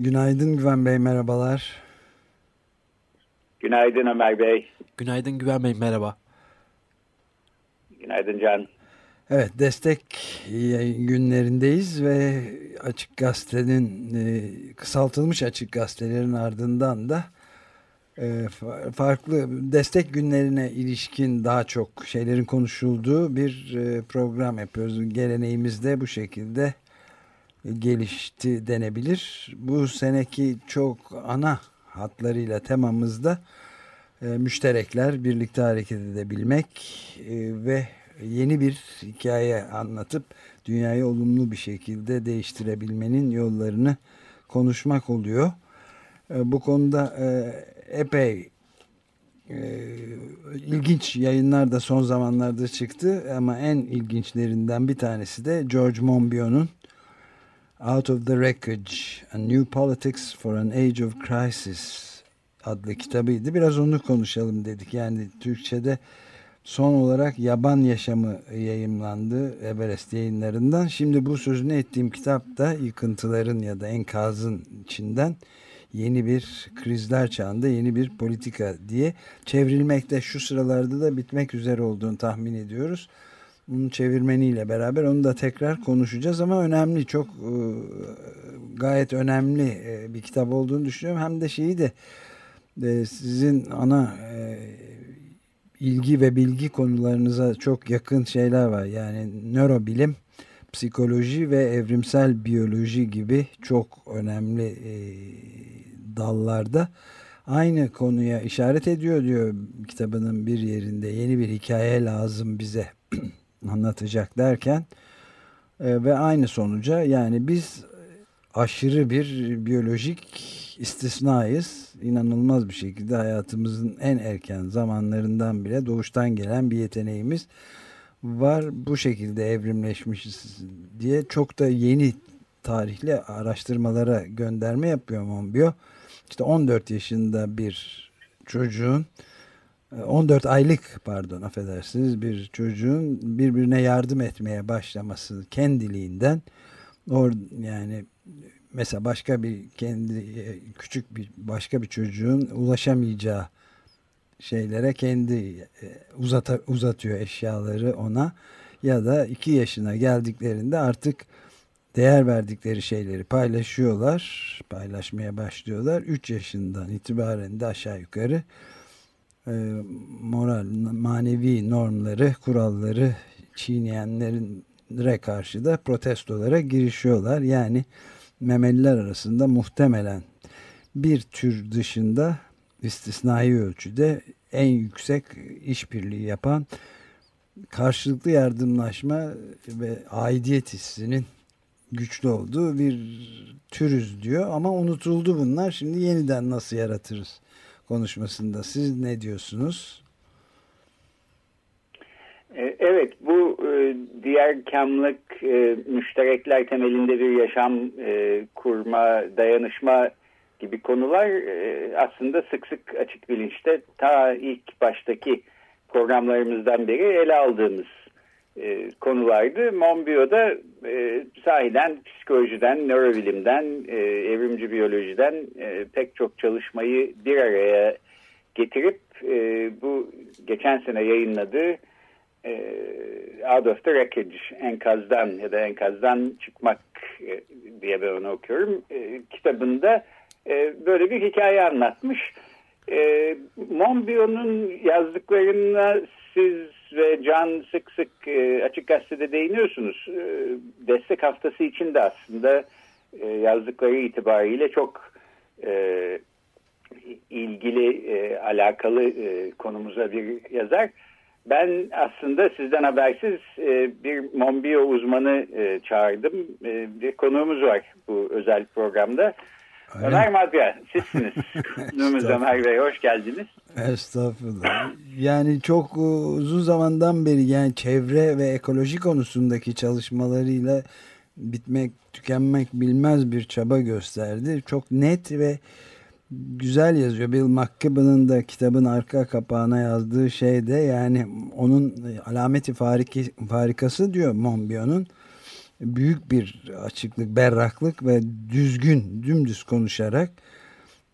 Günaydın Güven Bey, merhabalar. Günaydın Ömer Bey. Günaydın Güven Bey, merhaba. Günaydın Can. Evet, destek günlerindeyiz ve Açık Gazete'nin e, kısaltılmış Açık Gazetelerin ardından da e, farklı destek günlerine ilişkin daha çok şeylerin konuşulduğu bir e, program yapıyoruz. Geleneğimiz de bu şekilde gelişti denebilir. Bu seneki çok ana hatlarıyla temamızda e, müşterekler, birlikte hareket edebilmek e, ve yeni bir hikaye anlatıp dünyayı olumlu bir şekilde değiştirebilmenin yollarını konuşmak oluyor. E, bu konuda e, epey e, ilginç yayınlar da son zamanlarda çıktı ama en ilginçlerinden bir tanesi de George Monbiot'un Out of the Wreckage A New Politics for an Age of Crisis adlı kitabıydı. Biraz onu konuşalım dedik. Yani Türkçe'de son olarak Yaban Yaşamı yayımlandı Everest yayınlarından. Şimdi bu sözünü ettiğim kitap da yıkıntıların ya da enkazın içinden yeni bir krizler çağında yeni bir politika diye çevrilmekte şu sıralarda da bitmek üzere olduğunu tahmin ediyoruz. Bunun çevirmeniyle beraber onu da tekrar konuşacağız ama önemli çok e, gayet önemli e, bir kitap olduğunu düşünüyorum. Hem de şeyi de e, sizin ana ilgi ve bilgi konularınıza çok yakın şeyler var. Yani nörobilim, psikoloji ve evrimsel biyoloji gibi çok önemli dallarda aynı konuya işaret ediyor diyor kitabının bir yerinde. Yeni bir hikaye lazım bize anlatacak derken e, ve aynı sonuca yani biz aşırı bir biyolojik istisnayız. İnanılmaz bir şekilde hayatımızın en erken zamanlarından bile doğuştan gelen bir yeteneğimiz var. Bu şekilde evrimleşmişiz diye çok da yeni tarihli araştırmalara gönderme yapıyor Monbiot. İşte 14 yaşında bir çocuğun 14 aylık pardon affedersiniz bir çocuğun birbirine yardım etmeye başlaması kendiliğinden or yani mesela başka bir kendi küçük bir başka bir çocuğun ulaşamayacağı şeylere kendi e, uzata, uzatıyor eşyaları ona ya da iki yaşına geldiklerinde artık değer verdikleri şeyleri paylaşıyorlar paylaşmaya başlıyorlar. 3 yaşından itibaren de aşağı yukarı e, moral, manevi normları, kuralları çiğneyenlere karşı da protestolara girişiyorlar. Yani memeliler arasında muhtemelen bir tür dışında istisnai ölçüde en yüksek işbirliği yapan karşılıklı yardımlaşma ve aidiyet hissinin güçlü olduğu bir türüz diyor ama unutuldu bunlar. Şimdi yeniden nasıl yaratırız? Konuşmasında. Siz ne diyorsunuz? E, evet bu e, diğer kamlık e, müşterekler temelinde bir yaşam kurma, dayanışma gibi konular aslında sık sık açık bilinçte ta ilk baştaki programlarımızdan beri ele aldığımız konulardı. Monbiot'da e, sahiden psikolojiden, nörobilimden, e, evrimci biyolojiden e, pek çok çalışmayı bir araya getirip e, bu geçen sene yayınladığı e, Out of the Wreckage, enkazdan ya da enkazdan çıkmak e, diye ben onu okuyorum. E, kitabında e, böyle bir hikaye anlatmış. E, Monbiot'un yazdıklarına siz ve Can sık sık e, Açık Gazete'de değiniyorsunuz. E, destek haftası için de aslında e, yazdıkları itibariyle çok ilgili, alakalı konumuza bir yazar. Ben aslında sizden habersiz bir Monbiot uzmanı çağırdım. Bir konuğumuz var bu özel programda. Öyle Ömer Madra, sizsiniz. Konuğumuz Ömer Bey, hoş geldiniz. Estağfurullah. Yani çok uzun zamandan beri yani çevre ve ekoloji konusundaki çalışmalarıyla bitmek, tükenmek bilmez bir çaba gösterdi. Çok net ve güzel yazıyor. Bill McKibben'ın da kitabın arka kapağına yazdığı şey de yani onun alameti fariki, farikası diyor Monbiot'un büyük bir açıklık, berraklık ve düzgün, dümdüz konuşarak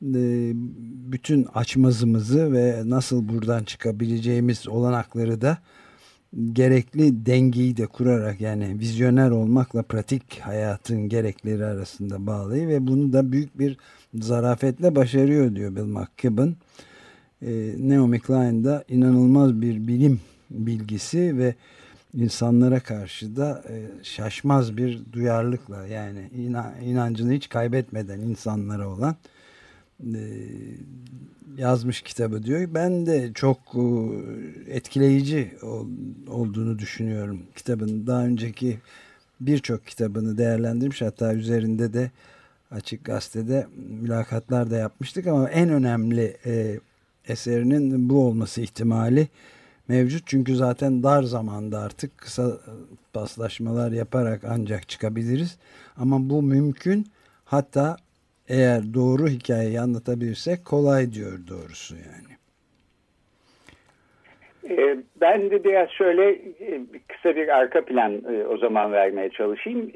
e, bütün açmazımızı ve nasıl buradan çıkabileceğimiz olanakları da gerekli dengeyi de kurarak yani vizyoner olmakla pratik hayatın gerekleri arasında bağlayı ve bunu da büyük bir zarafetle başarıyor diyor Bill McKibben. E, Naomi Klein da inanılmaz bir bilim bilgisi ve insanlara karşı da e, şaşmaz bir duyarlılıkla yani inancını hiç kaybetmeden insanlara olan e, yazmış kitabı diyor. Ben de çok e, etkileyici olduğunu düşünüyorum kitabın. Daha önceki birçok kitabını değerlendirmiş hatta üzerinde de Açık Gazete'de mülakatlar da yapmıştık ama en önemli eserinin bu olması ihtimali mevcut. Çünkü zaten dar zamanda artık kısa paslaşmalar yaparak ancak çıkabiliriz. Ama bu mümkün. Hatta eğer doğru hikayeyi anlatabilirsek kolay diyor doğrusu yani. Ee, ben de biraz şöyle e, kısa bir arka plan e, o zaman vermeye çalışayım.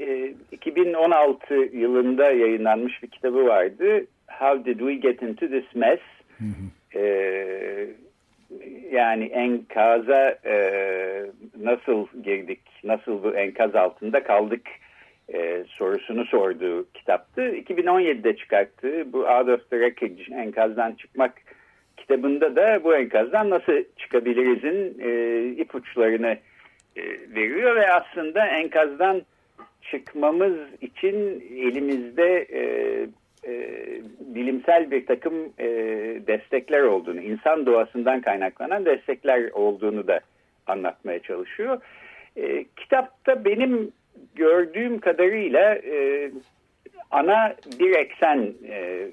2016 e, yılında yayınlanmış bir kitabı vardı. How Did We Get Into This Mess? Hı hı. Yani enkaza e, nasıl girdik, nasıl bu enkaz altında kaldık e, sorusunu sorduğu kitaptı. 2017'de çıkarttığı bu Out of the Wreckage enkazdan çıkmak kitabında da bu enkazdan nasıl çıkabilirizin e, ipuçlarını e, veriyor ve aslında enkazdan çıkmamız için elimizde e, e, bilimsel bir takım e, destekler olduğunu, insan doğasından kaynaklanan destekler olduğunu da anlatmaya çalışıyor. E, kitapta benim gördüğüm kadarıyla e, ana bir eksen e,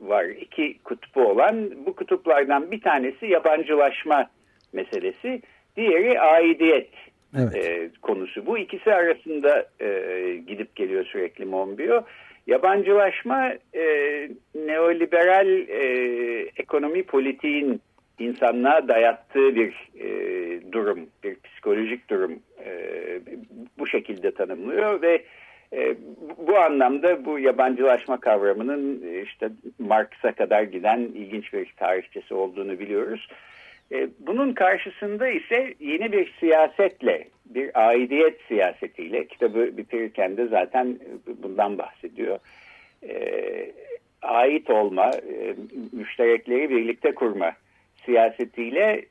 var. iki kutbu olan. Bu kutuplardan bir tanesi yabancılaşma meselesi. Diğeri aidiyet evet. e, konusu. Bu ikisi arasında e, gidip geliyor sürekli Monbiot. Yabancılaşma e, neoliberal e, ekonomi politiğin insanlığa dayattığı bir e, durum, bir psikolojik durum e, bu şekilde tanımlıyor ve e, bu anlamda bu yabancılaşma kavramının e, işte Marx'a kadar giden ilginç bir tarihçesi olduğunu biliyoruz. E, bunun karşısında ise yeni bir siyasetle, bir aidiyet siyasetiyle, kitabı bitirirken de zaten bundan bahsediyor. E, ait olma, e, müşterekleri birlikte kurma siyasetiyle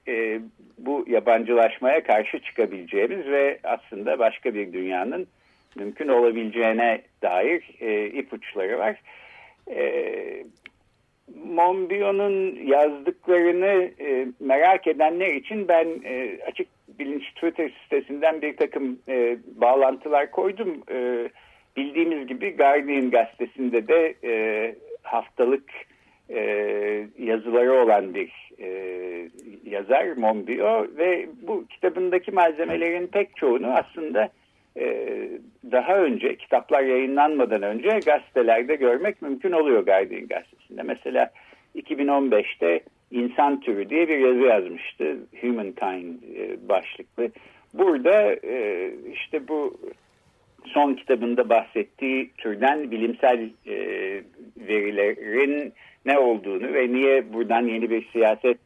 bu yabancılaşmaya karşı çıkabileceğimiz ve aslında başka bir dünyanın mümkün olabileceğine dair ipuçları var. Monbiot'un yazdıklarını e, merak edenler için ben e, açık bilinç Twitter sitesinden bir takım e, bağlantılar koydum. E, bildiğimiz gibi Guardian gazetesinde de e, haftalık e, yazıları olan bir e, yazar Monbiot ve bu kitabındaki malzemelerin pek çoğunu aslında daha önce kitaplar yayınlanmadan önce gazetelerde görmek mümkün oluyor Guardian gazetesinde. Mesela 2015'te İnsan Türü diye bir yazı yazmıştı. Humankind e, başlıklı. Burada e, işte bu son kitabında bahsettiği türden bilimsel e, verilerin ne olduğunu ve niye buradan yeni bir siyaset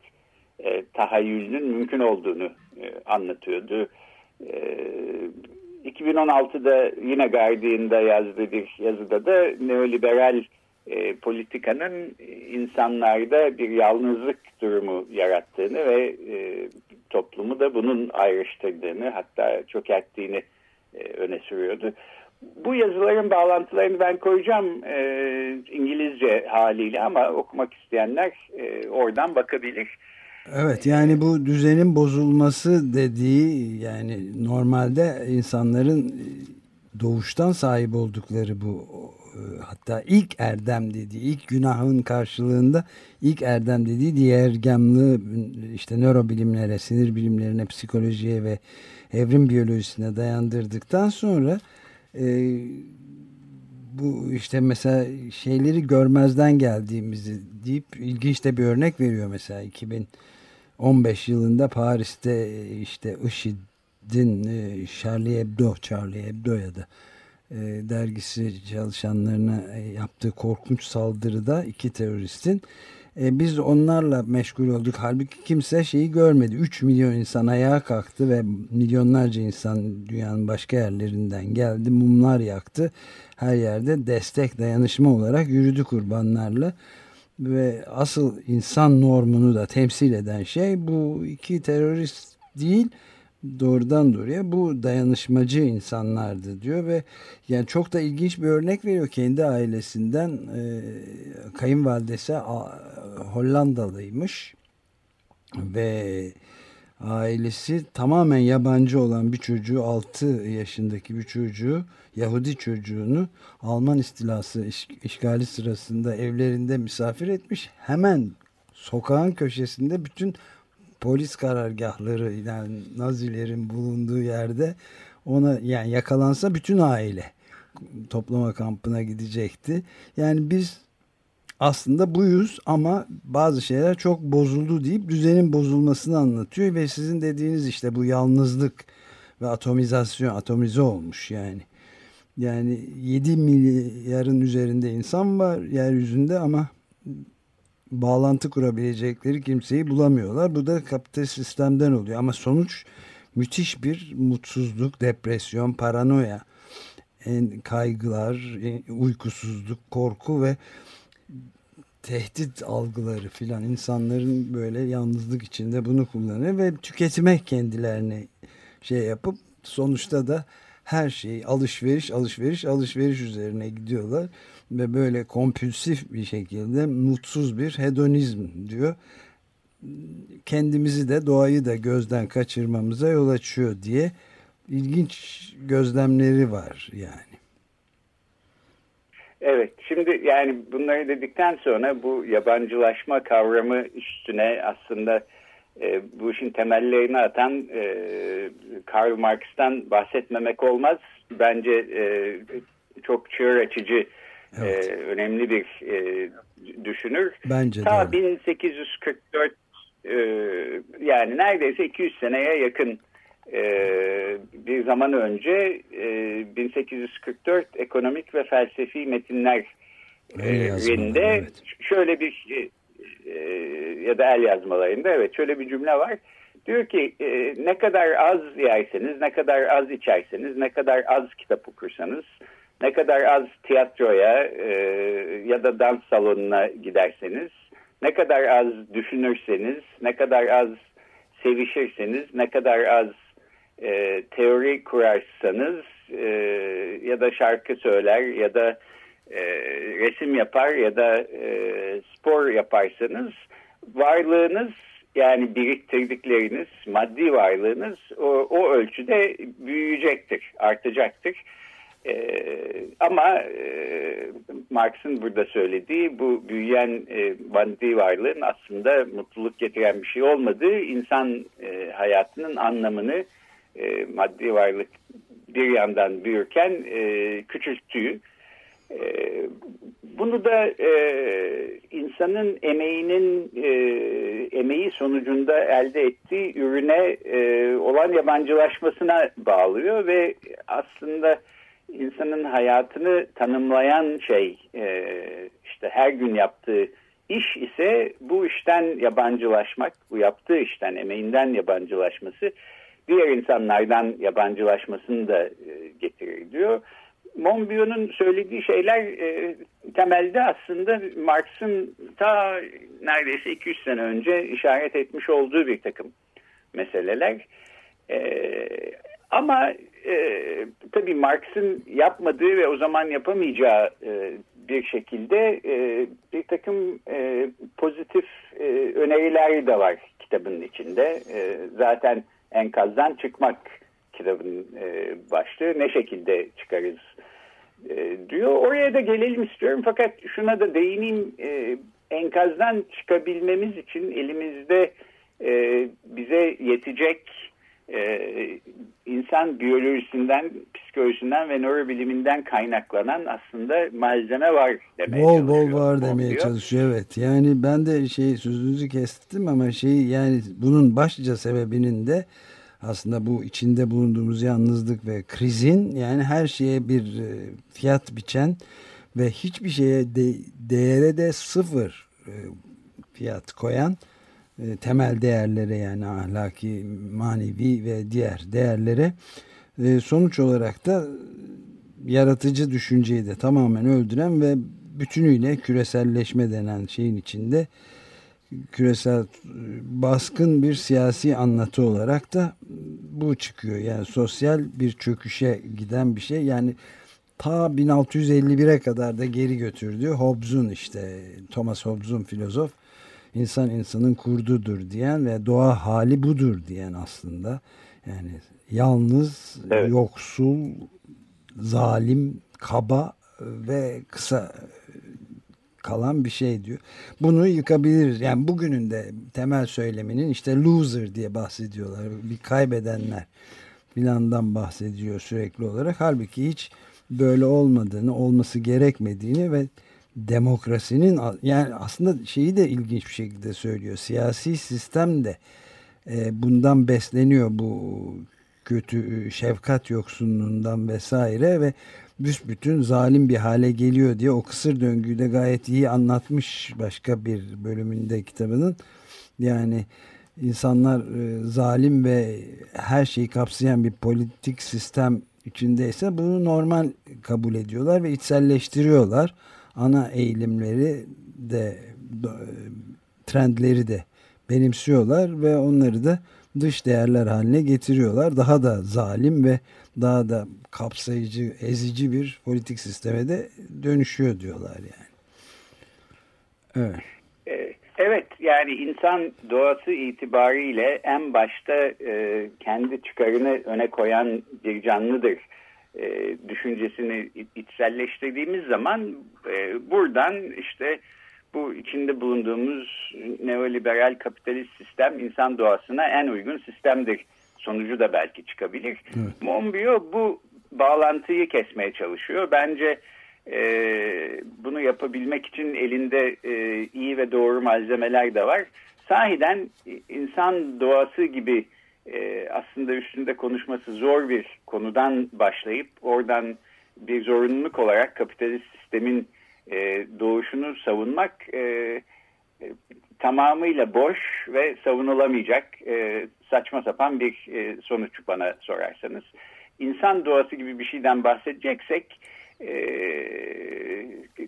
tahayyülünün mümkün olduğunu anlatıyordu. 2016'da yine Guardian'da yazdığı bir yazıda da neoliberal e, politikanın insanlarda bir yalnızlık durumu yarattığını ve e, toplumu da bunun ayrıştırdığını hatta çökerttiğini e, öne sürüyordu. Bu yazıların bağlantılarını ben koyacağım e, İngilizce haliyle ama okumak isteyenler e, oradan bakabilir. Evet yani bu düzenin bozulması dediği yani normalde insanların doğuştan sahip oldukları bu hatta ilk erdem dediği ilk günahın karşılığında ilk erdem dediği diğer gemli işte nörobilimlere sinir bilimlerine psikolojiye ve evrim biyolojisine dayandırdıktan sonra e, bu işte mesela şeyleri görmezden geldiğimizi deyip ilginç de bir örnek veriyor mesela 2015 yılında Paris'te işte IŞİD'in e, Charlie Hebdo, Charlie Hebdo ya da e, dergisi çalışanlarına e, yaptığı korkunç saldırıda iki teröristin e, biz onlarla meşgul olduk. Halbuki kimse şeyi görmedi. 3 milyon insan ayağa kalktı ve milyonlarca insan dünyanın başka yerlerinden geldi. Mumlar yaktı. Her yerde destek, dayanışma olarak yürüdü kurbanlarla. Ve asıl insan normunu da temsil eden şey bu iki terörist değil doğrudan doğruya bu dayanışmacı insanlardı diyor ve yani çok da ilginç bir örnek veriyor. Kendi ailesinden e, kayınvalidesi Hollandalıymış ve ailesi tamamen yabancı olan bir çocuğu 6 yaşındaki bir çocuğu Yahudi çocuğunu Alman istilası iş, işgali sırasında evlerinde misafir etmiş. Hemen sokağın köşesinde bütün polis karargahları yani Nazilerin bulunduğu yerde ona yani yakalansa bütün aile toplama kampına gidecekti. Yani biz aslında buyuz ama bazı şeyler çok bozuldu deyip düzenin bozulmasını anlatıyor ve sizin dediğiniz işte bu yalnızlık ve atomizasyon atomize olmuş yani. Yani 7 milyarın üzerinde insan var yeryüzünde ama bağlantı kurabilecekleri kimseyi bulamıyorlar. Bu da kapitalist sistemden oluyor. Ama sonuç müthiş bir mutsuzluk, depresyon, paranoya, kaygılar, uykusuzluk, korku ve tehdit algıları filan insanların böyle yalnızlık içinde bunu kullanıyor ve tüketime kendilerini şey yapıp sonuçta da her şey alışveriş alışveriş alışveriş üzerine gidiyorlar ve böyle kompülsif bir şekilde mutsuz bir hedonizm diyor. Kendimizi de doğayı da gözden kaçırmamıza yol açıyor diye ilginç gözlemleri var yani. Evet, şimdi yani bunları dedikten sonra bu yabancılaşma kavramı üstüne aslında e, bu işin temellerini atan e, Karl Marx'tan bahsetmemek olmaz. Bence e, çok çığır açıcı evet. e, önemli bir e, düşünür. Bence Ta de. 1844 e, yani neredeyse 200 seneye yakın e, bir zaman önce e, 1844 ekonomik ve felsefi metinler yerinde evet. şöyle bir e, e, ya da el yazmalarında evet şöyle bir cümle var. Diyor ki e, ne kadar az yerseniz, ne kadar az içerseniz, ne kadar az kitap okursanız, ne kadar az tiyatroya e, ya da dans salonuna giderseniz, ne kadar az düşünürseniz, ne kadar az sevişirseniz, ne kadar az e, teori kurarsanız e, ya da şarkı söyler ya da e, resim yapar ya da e, spor yaparsanız varlığınız yani biriktirdikleriniz, maddi varlığınız o, o ölçüde büyüyecektir, artacaktır. Ee, ama e, Marx'ın burada söylediği bu büyüyen e, maddi varlığın aslında mutluluk getiren bir şey olmadığı, insan e, hayatının anlamını e, maddi varlık bir yandan büyürken e, küçülttüğü. E, bunu da e, insanın emeğinin e, emeği sonucunda elde ettiği ürüne e, olan yabancılaşmasına bağlıyor ve aslında insanın hayatını tanımlayan şey e, işte her gün yaptığı iş ise bu işten yabancılaşmak, bu yaptığı işten emeğinden yabancılaşması diğer insanlardan yabancılaşmasını da e, getirir diyor. Monbiot'un söylediği şeyler e, temelde aslında Marx'ın ta neredeyse 200 sene önce işaret etmiş olduğu bir takım meseleler. E, ama e, tabii Marx'ın yapmadığı ve o zaman yapamayacağı e, bir şekilde e, bir takım e, pozitif e, öneriler de var kitabın içinde. E, zaten enkazdan çıkmak kitabın e, başlığı ne şekilde çıkarız e, diyor. Oraya da gelelim istiyorum fakat şuna da değineyim. E, enkazdan çıkabilmemiz için elimizde e, bize yetecek e, insan biyolojisinden, psikolojisinden ve nörobiliminden kaynaklanan aslında malzeme var demeye bol bol var demeye diyor. çalışıyor evet. Yani ben de şey sözünüzü kestim ama şey yani bunun başlıca sebebinin de aslında bu içinde bulunduğumuz yalnızlık ve krizin yani her şeye bir e, fiyat biçen ve hiçbir şeye de, değere de sıfır e, fiyat koyan e, temel değerlere yani ahlaki, manevi ve diğer değerlere sonuç olarak da yaratıcı düşünceyi de tamamen öldüren ve bütünüyle küreselleşme denen şeyin içinde küresel baskın bir siyasi anlatı olarak da bu çıkıyor. Yani sosyal bir çöküşe giden bir şey. Yani ta 1651'e kadar da geri götürdü. Hobbes'un işte Thomas Hobbes'un filozof insan insanın kurdudur diyen ve doğa hali budur diyen aslında. Yani yalnız, evet. yoksul, zalim, kaba ve kısa kalan bir şey diyor. Bunu yıkabiliriz. Yani bugünün de temel söyleminin işte loser diye bahsediyorlar. Bir kaybedenler filandan bahsediyor sürekli olarak. Halbuki hiç böyle olmadığını, olması gerekmediğini ve demokrasinin yani aslında şeyi de ilginç bir şekilde söylüyor. Siyasi sistem de e, bundan besleniyor bu kötü şefkat yoksunluğundan vesaire ve büsbütün zalim bir hale geliyor diye o kısır döngüyü de gayet iyi anlatmış başka bir bölümünde kitabının. Yani insanlar e, zalim ve her şeyi kapsayan bir politik sistem içindeyse bunu normal kabul ediyorlar ve içselleştiriyorlar. Ana eğilimleri de trendleri de benimsiyorlar ve onları da dış değerler haline getiriyorlar. Daha da zalim ve daha da kapsayıcı, ezici bir politik sisteme de dönüşüyor diyorlar yani. Evet. Ee, evet yani insan doğası itibariyle en başta e, kendi çıkarını öne koyan bir canlıdır e, düşüncesini içselleştirdiğimiz zaman e, buradan işte bu içinde bulunduğumuz neoliberal kapitalist sistem insan doğasına en uygun sistemdir sonucu da belki çıkabilir. Evet. Monbiot bu bağlantıyı kesmeye çalışıyor. Bence e, bunu yapabilmek için elinde e, iyi ve doğru malzemeler de var. Sahiden insan doğası gibi e, aslında üstünde konuşması zor bir konudan başlayıp oradan bir zorunluluk olarak kapitalist sistemin e, doğuşunu savunmak e, e, tamamıyla boş ve savunulamayacak saçma sapan bir sonuç bana sorarsanız. İnsan doğası gibi bir şeyden bahsedeceksek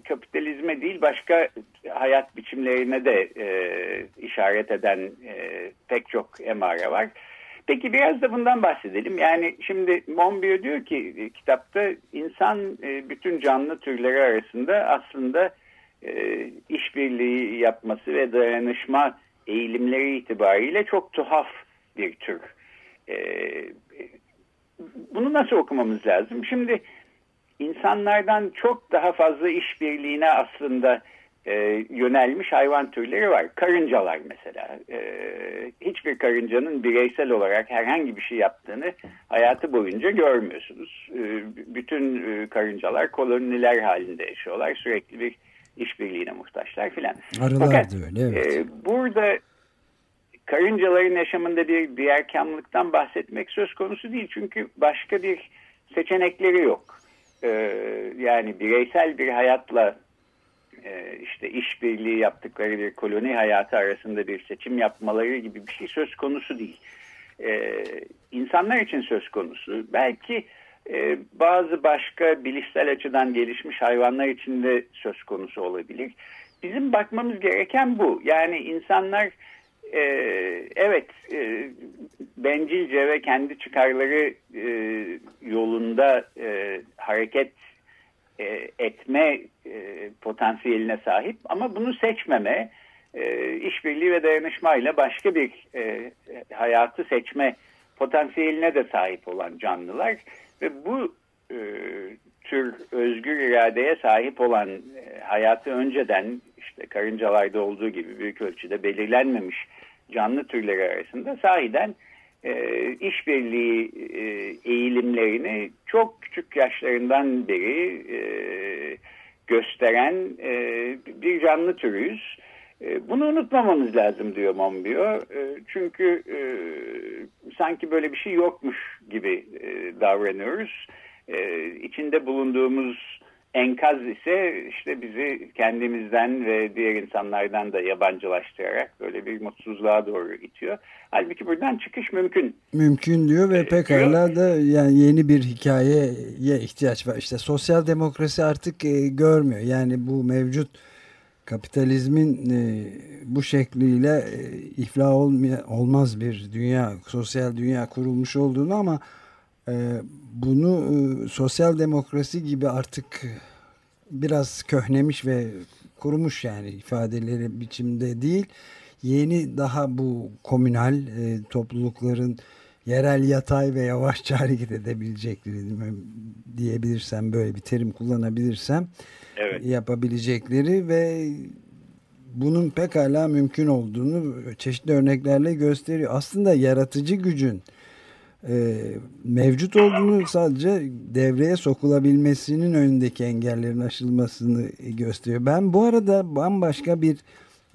kapitalizme değil başka hayat biçimlerine de işaret eden pek çok emare var. Peki biraz da bundan bahsedelim. Yani şimdi Monbiot diyor ki e, kitapta insan e, bütün canlı türleri arasında aslında e, işbirliği yapması ve dayanışma eğilimleri itibariyle çok tuhaf bir tür. Bunu nasıl okumamız lazım? Şimdi insanlardan çok daha fazla işbirliğine aslında e, yönelmiş hayvan türleri var. Karıncalar mesela. E, hiçbir karıncanın bireysel olarak herhangi bir şey yaptığını hayatı boyunca görmüyorsunuz. E, bütün e, karıncalar koloniler halinde yaşıyorlar. Sürekli bir işbirliğine muhtaçlar filan. Arılar Fakat, da öyle evet. E, burada karıncaların yaşamında bir diğerkamlıktan bahsetmek söz konusu değil. Çünkü başka bir seçenekleri yok. E, yani bireysel bir hayatla e, işte işbirliği yaptıkları bir koloni hayatı arasında bir seçim yapmaları gibi bir şey söz konusu değil. E, insanlar için söz konusu. Belki e, bazı başka bilişsel açıdan gelişmiş hayvanlar için de söz konusu olabilir. Bizim bakmamız gereken bu. Yani insanlar e, evet bencilce ve kendi çıkarları yolunda hareket e, etme e, potansiyeline sahip. Ama bunu seçmeme, e, işbirliği ve dayanışmayla başka bir hayatı seçme potansiyeline de sahip olan canlılar ve bu tür özgür iradeye sahip olan hayatı önceden işte karıncalarda olduğu gibi büyük ölçüde belirlenmemiş canlı türleri arasında sahiden e, işbirliği e, eğilimlerini çok küçük yaşlarından beri e, gösteren e, bir canlı türüyüz. E, bunu unutmamamız lazım diyor Monbiot. E, çünkü e, sanki böyle bir şey yokmuş gibi e, davranıyoruz. E, içinde bulunduğumuz enkaz ise işte bizi kendimizden ve diğer insanlardan da yabancılaştırarak böyle bir mutsuzluğa doğru itiyor. Halbuki buradan çıkış mümkün. Mümkün diyor ve pekala da yani yeni bir hikayeye ihtiyaç var. İşte sosyal demokrasi artık e, görmüyor. Yani bu mevcut kapitalizmin e, bu şekliyle e, iflah olmaya, olmaz bir dünya, sosyal dünya kurulmuş olduğunu ama e, bunu e, sosyal demokrasi gibi artık biraz köhnemiş ve kurumuş yani ifadeleri biçimde değil. Yeni daha bu komünal e, toplulukların yerel yatay ve yavaşça hareket edebilecekleri diyebilirsem böyle bir terim kullanabilirsem evet. yapabilecekleri ve bunun pekala mümkün olduğunu çeşitli örneklerle gösteriyor. Aslında yaratıcı gücün e, mevcut olduğunu sadece devreye sokulabilmesinin önündeki engellerin aşılmasını gösteriyor. Ben bu arada bambaşka bir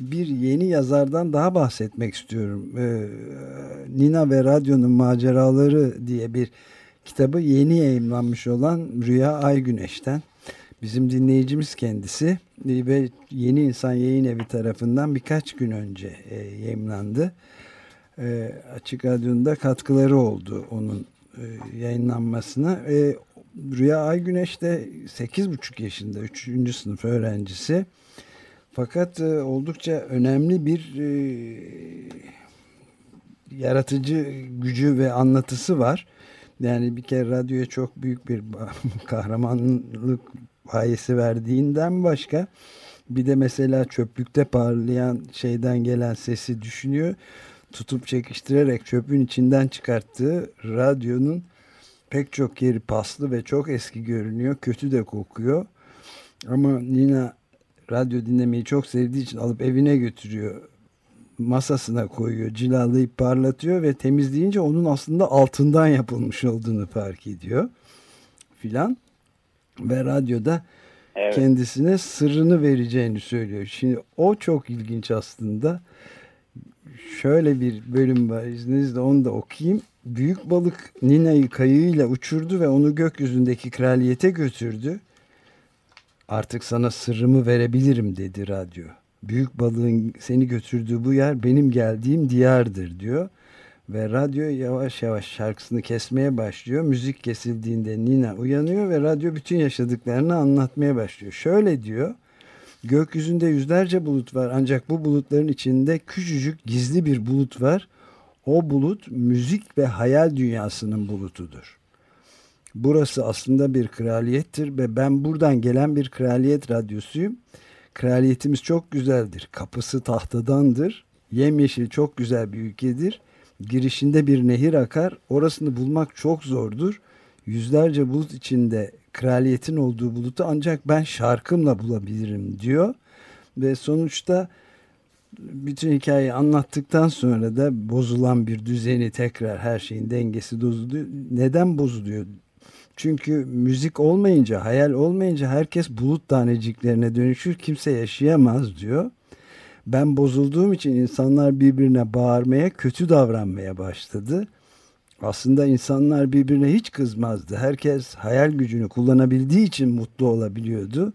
bir yeni yazardan daha bahsetmek istiyorum. Ee, Nina ve Radyo'nun Maceraları diye bir kitabı yeni yayınlanmış olan Rüya Aygüneş'ten. Bizim dinleyicimiz kendisi ve Yeni İnsan Yayın Evi tarafından birkaç gün önce e, yayınlandı e, Açık Radyo'nun katkıları oldu onun e, yayınlanmasına. E, Rüya Aygüneş de 8,5 yaşında 3. sınıf öğrencisi. Fakat e, oldukça önemli bir e, yaratıcı gücü ve anlatısı var. Yani bir kere radyoya çok büyük bir kahramanlık payesi verdiğinden başka bir de mesela çöplükte parlayan şeyden gelen sesi düşünüyor tutup çekiştirerek çöpün içinden çıkarttığı radyonun pek çok yeri paslı ve çok eski görünüyor. Kötü de kokuyor. Ama Nina radyo dinlemeyi çok sevdiği için alıp evine götürüyor. Masasına koyuyor, cilalayıp parlatıyor ve temizleyince onun aslında altından yapılmış olduğunu fark ediyor. Filan. Ve radyoda evet. kendisine sırrını vereceğini söylüyor. Şimdi o çok ilginç aslında şöyle bir bölüm var izninizle onu da okuyayım. Büyük balık Nina'yı kayığıyla uçurdu ve onu gökyüzündeki kraliyete götürdü. Artık sana sırrımı verebilirim dedi radyo. Büyük balığın seni götürdüğü bu yer benim geldiğim diyardır diyor. Ve radyo yavaş yavaş şarkısını kesmeye başlıyor. Müzik kesildiğinde Nina uyanıyor ve radyo bütün yaşadıklarını anlatmaya başlıyor. Şöyle diyor. Gökyüzünde yüzlerce bulut var ancak bu bulutların içinde küçücük gizli bir bulut var. O bulut müzik ve hayal dünyasının bulutudur. Burası aslında bir kraliyettir ve ben buradan gelen bir kraliyet radyosuyum. Kraliyetimiz çok güzeldir. Kapısı tahtadandır. Yemyeşil çok güzel bir ülkedir. Girişinde bir nehir akar. Orasını bulmak çok zordur. Yüzlerce bulut içinde kraliyetin olduğu bulutu ancak ben şarkımla bulabilirim diyor. Ve sonuçta bütün hikayeyi anlattıktan sonra da bozulan bir düzeni tekrar her şeyin dengesi bozuluyor. Neden bozuluyor? Çünkü müzik olmayınca, hayal olmayınca herkes bulut taneciklerine dönüşür, kimse yaşayamaz diyor. Ben bozulduğum için insanlar birbirine bağırmaya, kötü davranmaya başladı aslında insanlar birbirine hiç kızmazdı. Herkes hayal gücünü kullanabildiği için mutlu olabiliyordu.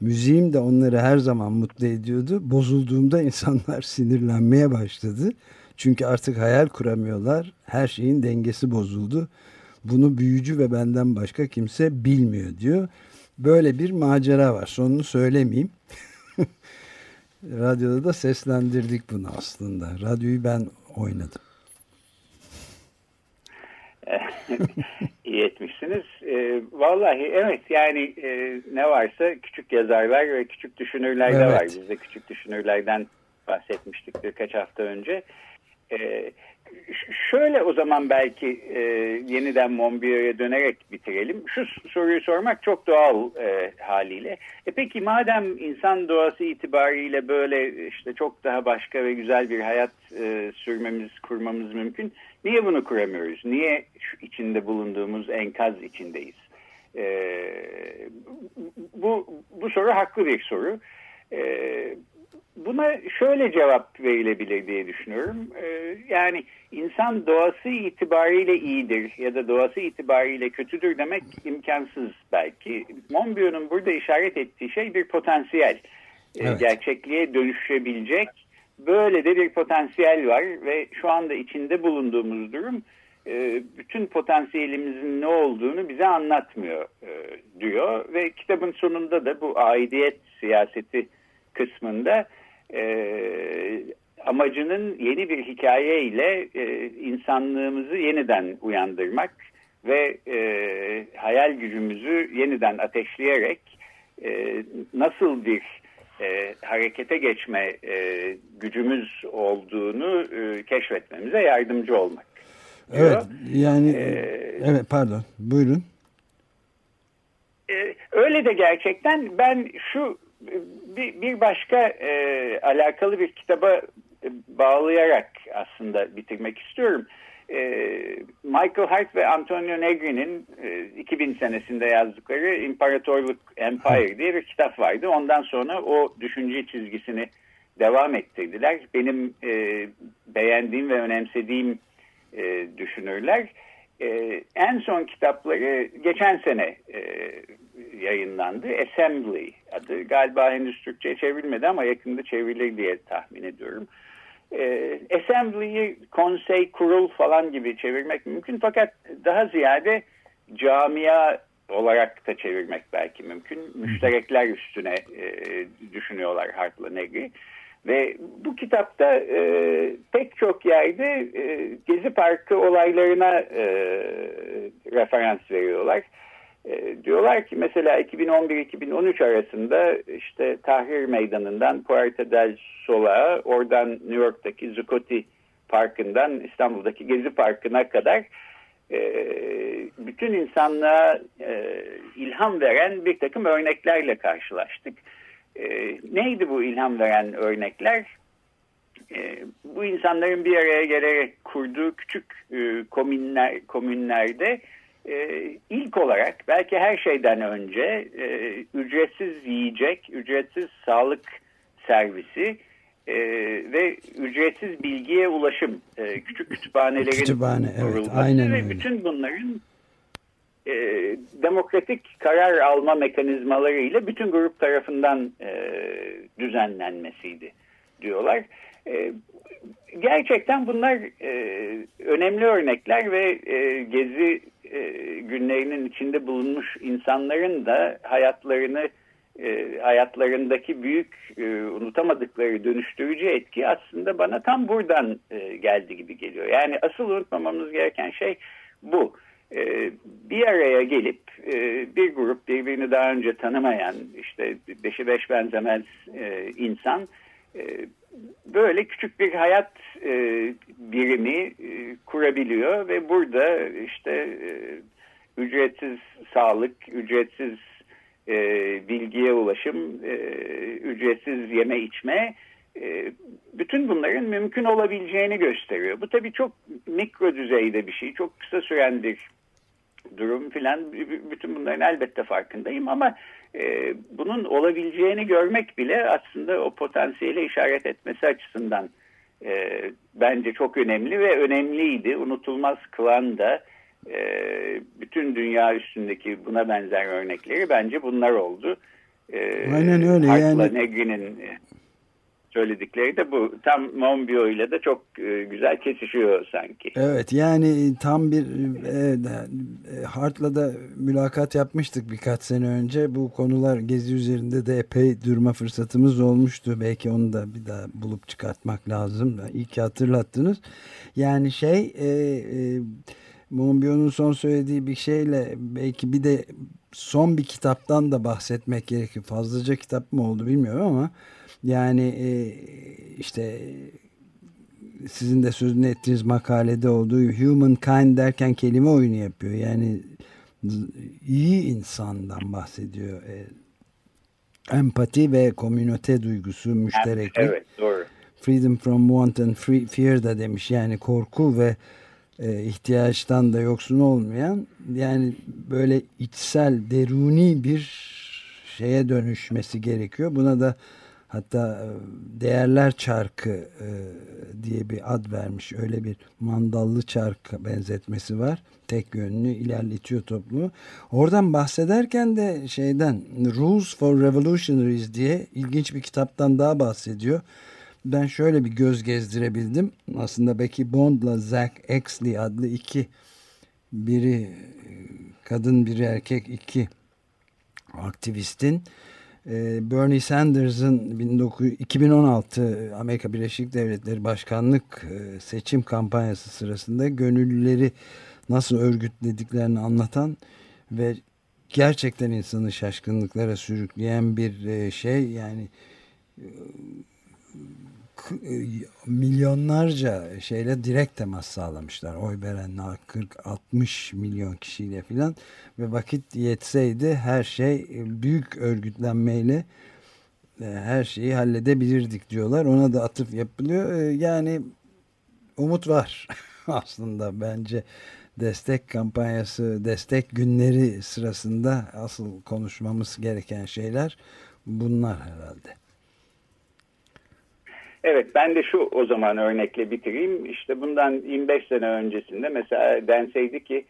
Müziğim de onları her zaman mutlu ediyordu. Bozulduğumda insanlar sinirlenmeye başladı. Çünkü artık hayal kuramıyorlar. Her şeyin dengesi bozuldu. Bunu büyücü ve benden başka kimse bilmiyor diyor. Böyle bir macera var. Sonunu söylemeyeyim. Radyoda da seslendirdik bunu aslında. Radyoyu ben oynadım. İyi etmişsiniz. E, vallahi evet yani e, ne varsa küçük yazarlar ve küçük düşünürler de evet. var. Biz de küçük düşünürlerden bahsetmiştik birkaç hafta önce. E, şöyle o zaman belki e, yeniden Monbiot'a dönerek bitirelim. Şu soruyu sormak çok doğal e, haliyle. E peki madem insan doğası itibariyle böyle işte çok daha başka ve güzel bir hayat e, sürmemiz, kurmamız mümkün. Niye bunu kuramıyoruz? Niye şu içinde bulunduğumuz enkaz içindeyiz? E, bu, bu soru haklı bir soru. E, buna şöyle cevap verilebilir diye düşünüyorum. Ee, yani insan doğası itibariyle iyidir ya da doğası itibariyle kötüdür demek imkansız belki. Monbiot'un burada işaret ettiği şey bir potansiyel. Ee, evet. Gerçekliğe dönüşebilecek böyle de bir potansiyel var ve şu anda içinde bulunduğumuz durum e, bütün potansiyelimizin ne olduğunu bize anlatmıyor e, diyor ve kitabın sonunda da bu aidiyet siyaseti kısmında e, amacının yeni bir hikaye ile e, insanlığımızı yeniden uyandırmak ve e, hayal gücümüzü yeniden ateşleyerek e, nasıl bir e, harekete geçme e, gücümüz olduğunu e, keşfetmemize yardımcı olmak. Diyor. Evet yani ee, evet pardon buyurun. E, öyle de gerçekten ben şu bir, bir başka e, alakalı bir kitaba bağlayarak aslında bitirmek istiyorum. E, Michael Hart ve Antonio Negri'nin e, 2000 senesinde yazdıkları İmparatorluk Empire diye bir kitap vardı. Ondan sonra o düşünce çizgisini devam ettirdiler. Benim e, beğendiğim ve önemsediğim e, düşünürler. E, en son kitapları geçen sene e, yayınlandı. Assembly adı. Galiba henüz Türkçe'ye çevrilmedi ama yakında çevrilir diye tahmin ediyorum. E, Assembly'yi konsey, kurul falan gibi çevirmek mümkün. Fakat daha ziyade camia olarak da çevirmek belki mümkün. Müşterekler üstüne e, düşünüyorlar Hart'la Negri. Ve bu kitapta e, pek çok yerde e, Gezi Parkı olaylarına e, referans veriyorlar. E, diyorlar ki mesela 2011-2013 arasında işte Tahrir Meydanı'ndan Puerta del Sol'a, oradan New York'taki Zuccotti Parkı'ndan İstanbul'daki Gezi Parkı'na kadar e, bütün insanlığa e, ilham veren bir takım örneklerle karşılaştık. E, neydi bu ilham veren örnekler? E, bu insanların bir araya gelerek kurduğu küçük e, komünler, komünlerde e, ilk olarak belki her şeyden önce e, ücretsiz yiyecek, ücretsiz sağlık servisi e, ve ücretsiz bilgiye ulaşım e, küçük kütüphanelerin Kütüphane, evet, aynen ve bütün bunların e, demokratik karar alma mekanizmalarıyla bütün grup tarafından e, düzenlenmesiydi diyorlar. E, gerçekten bunlar e, önemli örnekler ve e, gezi günlerinin içinde bulunmuş insanların da hayatlarını hayatlarındaki büyük unutamadıkları dönüştürücü etki aslında bana tam buradan geldi gibi geliyor. Yani asıl unutmamamız gereken şey bu. Bir araya gelip bir grup birbirini daha önce tanımayan işte beşi beş benzemez insan böyle küçük bir hayat e, birimi e, kurabiliyor ve burada işte e, ücretsiz sağlık, ücretsiz e, bilgiye ulaşım, e, ücretsiz yeme içme e, bütün bunların mümkün olabileceğini gösteriyor. Bu tabii çok mikro düzeyde bir şey, çok kısa süren bir durum filan bütün bunların elbette farkındayım ama e, bunun olabileceğini görmek bile aslında o potansiyele işaret etmesi açısından e, bence çok önemli ve önemliydi. Unutulmaz kılan da e, bütün dünya üstündeki buna benzer örnekleri bence bunlar oldu. E, Aynen öyle. Hart'la yani... Negri'nin söyledikleri de bu. Tam Monbiot ile de çok e, güzel kesişiyor sanki. Evet yani tam bir e, e, Hart'la da mülakat yapmıştık birkaç sene önce. Bu konular gezi üzerinde de epey durma fırsatımız olmuştu. Belki onu da bir daha bulup çıkartmak lazım. İyi ki hatırlattınız. Yani şey e, e, Monbiot'un son söylediği bir şeyle belki bir de son bir kitaptan da bahsetmek gerekiyor. Fazlaca kitap mı oldu bilmiyorum ama yani e, işte sizin de sözünü ettiğiniz makalede olduğu humankind derken kelime oyunu yapıyor. Yani iyi insandan bahsediyor. E, empati ve komünite duygusu, müştereklik. Evet, doğru. Freedom from want and free, fear da demiş. Yani korku ve e, ihtiyaçtan da yoksun olmayan yani böyle içsel, deruni bir şeye dönüşmesi gerekiyor. Buna da Hatta e, Değerler Çarkı e, diye bir ad vermiş. Öyle bir mandallı çark benzetmesi var. Tek yönlü ilerletiyor toplumu. Oradan bahsederken de şeyden Rules for Revolutionaries diye ilginç bir kitaptan daha bahsediyor. Ben şöyle bir göz gezdirebildim. Aslında Becky Bond'la Zach Exley adlı iki biri e, kadın biri erkek iki aktivistin Bernie Sanders'ın 2016 Amerika Birleşik Devletleri Başkanlık e, seçim kampanyası sırasında gönüllüleri nasıl örgütlediklerini anlatan ve gerçekten insanı şaşkınlıklara sürükleyen bir e, şey. Yani e, milyonlarca şeyle direkt temas sağlamışlar. Oy verenler 40-60 milyon kişiyle filan ve vakit yetseydi her şey e, büyük örgütlenmeyle e, her şeyi halledebilirdik diyorlar. Ona da atıf yapılıyor. Yani umut var aslında bence destek kampanyası, destek günleri sırasında asıl konuşmamız gereken şeyler bunlar herhalde. Evet ben de şu o zaman örnekle bitireyim. İşte bundan 25 sene öncesinde mesela denseydi ki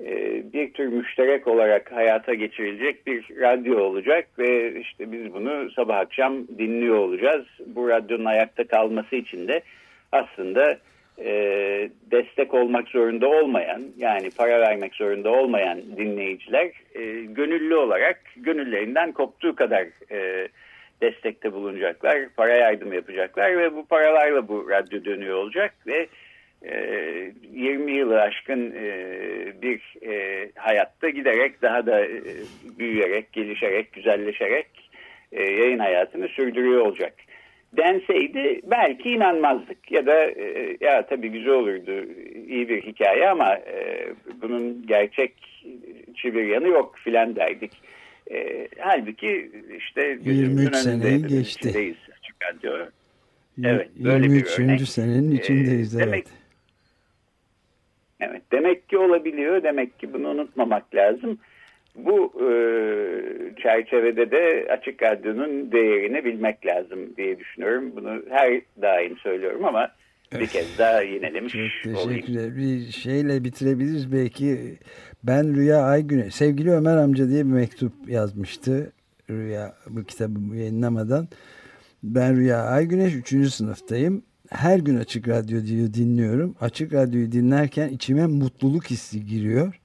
e, bir tür müşterek olarak hayata geçirilecek bir radyo olacak ve işte biz bunu sabah akşam dinliyor olacağız. Bu radyonun ayakta kalması için de aslında e, destek olmak zorunda olmayan yani para vermek zorunda olmayan dinleyiciler e, gönüllü olarak gönüllerinden koptuğu kadar e, destekte bulunacaklar, para yardım yapacaklar ve bu paralarla bu radyo dönüyor olacak ve e, 20 yılı aşkın e, bir e, hayatta giderek daha da e, büyüyerek, gelişerek, güzelleşerek e, yayın hayatını sürdürüyor olacak. Denseydi belki inanmazdık ya da e, ya tabii güzel olurdu iyi bir hikaye ama e, bunun gerçekçi bir yanı yok filan derdik. E, halbuki işte 23 seneyi geçti. Içindeyiz, Evet, böyle 23. bir örnek. senenin içindeyiz. E, demek, evet. Demek ki olabiliyor. Demek ki bunu unutmamak lazım. Bu e, çerçevede de Açık Radyo'nun değerini bilmek lazım diye düşünüyorum. Bunu her daim söylüyorum ama bir kez daha yinelemiş Çok teşekkürler. Bir şeyle bitirebiliriz belki. Ben Rüya Aygüne, sevgili Ömer amca diye bir mektup yazmıştı. Rüya bu kitabı yayınlamadan. Ben Rüya Aygüneş 3. sınıftayım. Her gün Açık Radyo'yu dinliyorum. Açık Radyo'yu dinlerken içime mutluluk hissi giriyor.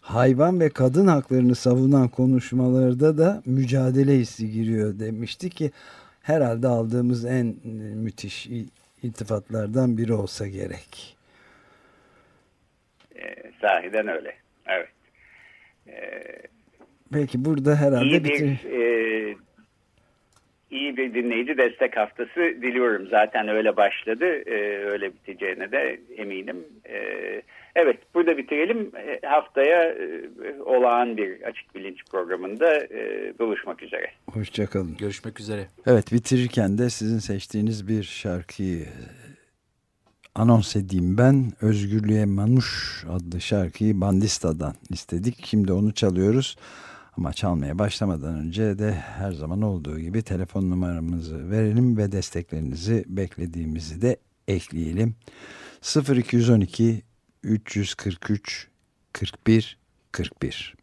Hayvan ve kadın haklarını savunan konuşmalarda da mücadele hissi giriyor demişti ki herhalde aldığımız en müthiş iltifatlardan biri olsa gerek. E, sahiden öyle. Evet. E, Peki burada herhalde iyi bir, bitir... e, iyi bir dinleyici destek haftası diliyorum. Zaten öyle başladı. E, öyle biteceğine de eminim. E, evet burada bitirelim. E, haftaya e, olağan bir açık bilinç programında e, buluşmak üzere. Hoşçakalın. Görüşmek üzere. Evet bitirirken de sizin seçtiğiniz bir şarkıyı anons edeyim ben. Özgürlüğe Manuş adlı şarkıyı Bandista'dan istedik. Şimdi onu çalıyoruz. Ama çalmaya başlamadan önce de her zaman olduğu gibi telefon numaramızı verelim ve desteklerinizi beklediğimizi de ekleyelim. 0212 343 41 41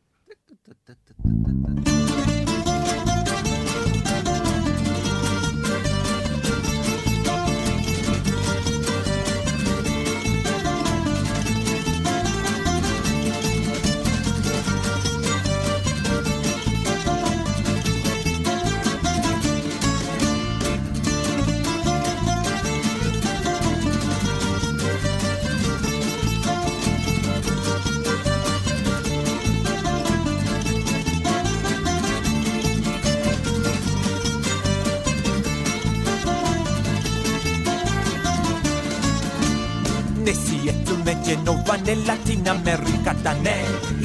Genova ne Latin Amerika'da ne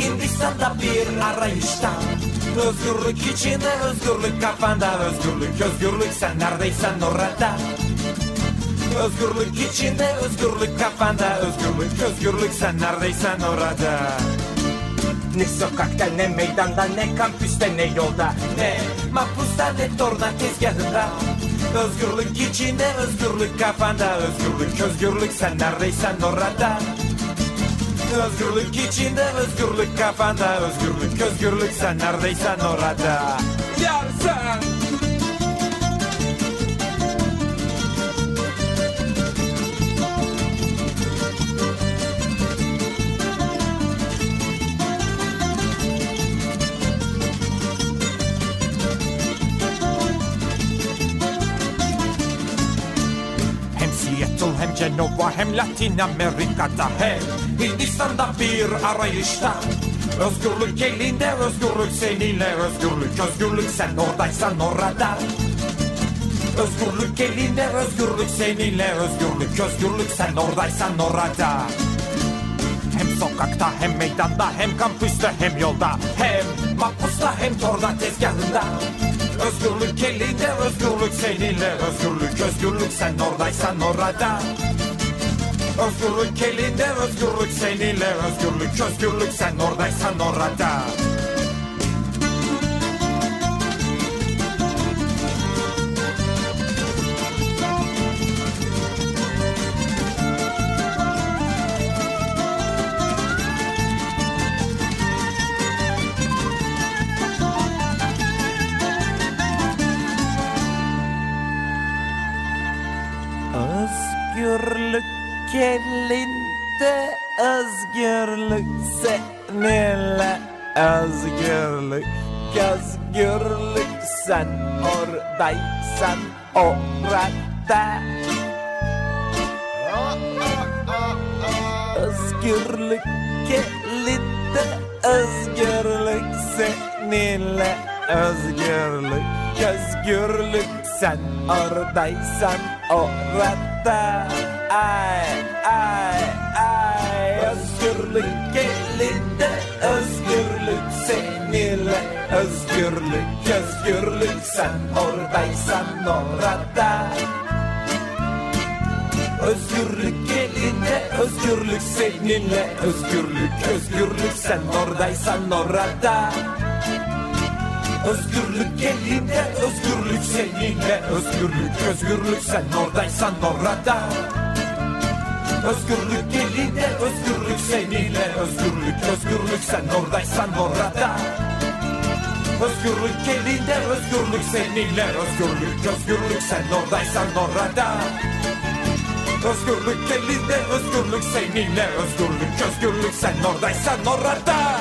Hindistan'da bir arayışta Özgürlük içinde özgürlük kafanda Özgürlük özgürlük sen neredeysen orada Özgürlük içinde özgürlük kafanda Özgürlük özgürlük sen neredeysen orada ne sokakta ne meydanda ne kampüste ne yolda Ne mahpusta ne torna tezgahında Özgürlük içinde özgürlük kafanda. Özgürlük özgürlük sen neredeysen orada. Özgürlük içinde özgürlük kafanda. Özgürlük özgürlük sen neredeysen orada. Yarsan Hem Cenova hem Latin Amerika'da hem Hindistan'da bir arayışta. Özgürlük elinde özgürlük seninle. Özgürlük Özgürlük sen oradaysan orada. Özgürlük elinde özgürlük seninle. Özgürlük Özgürlük sen oradaysan orada. Hem sokakta hem meydanda hem kampüste hem yolda. Hem mahpusta hem torda tezgahında. Özgürlük elinde özgürlük seninle. Özgürlük Özgürlük sen oradaysan orada Özgürlük elinde özgürlük seninle özgürlük Özgürlük sen oradaysan orada sen oradaysan orada. Özgürlük elinde özgürlük seninle. Özgürlük özgürlük sen oradaysan orada. Ay ay ay. Özgürlük elinde özgürlük seninle özgürlük özgürlük sen oradaysan orada. Özgürlük elinde, özgürlük seninle. Özgürlük, özgürlük sen oradaysan orada. Özgürlük elinde, özgürlük seninle. Özgürlük, özgürlük sen oradaysan orada. Özgürlük elinde, özgürlük seninle. Özgürlük, özgürlük sen oradaysan orada Özgürlük elinde, özgürlük seninle. Özgürlük, özgürlük sen oradaysan orada. Özgürlük elinde, özgürlük seninle. Özgürlük, özgürlük sen oradaysan orada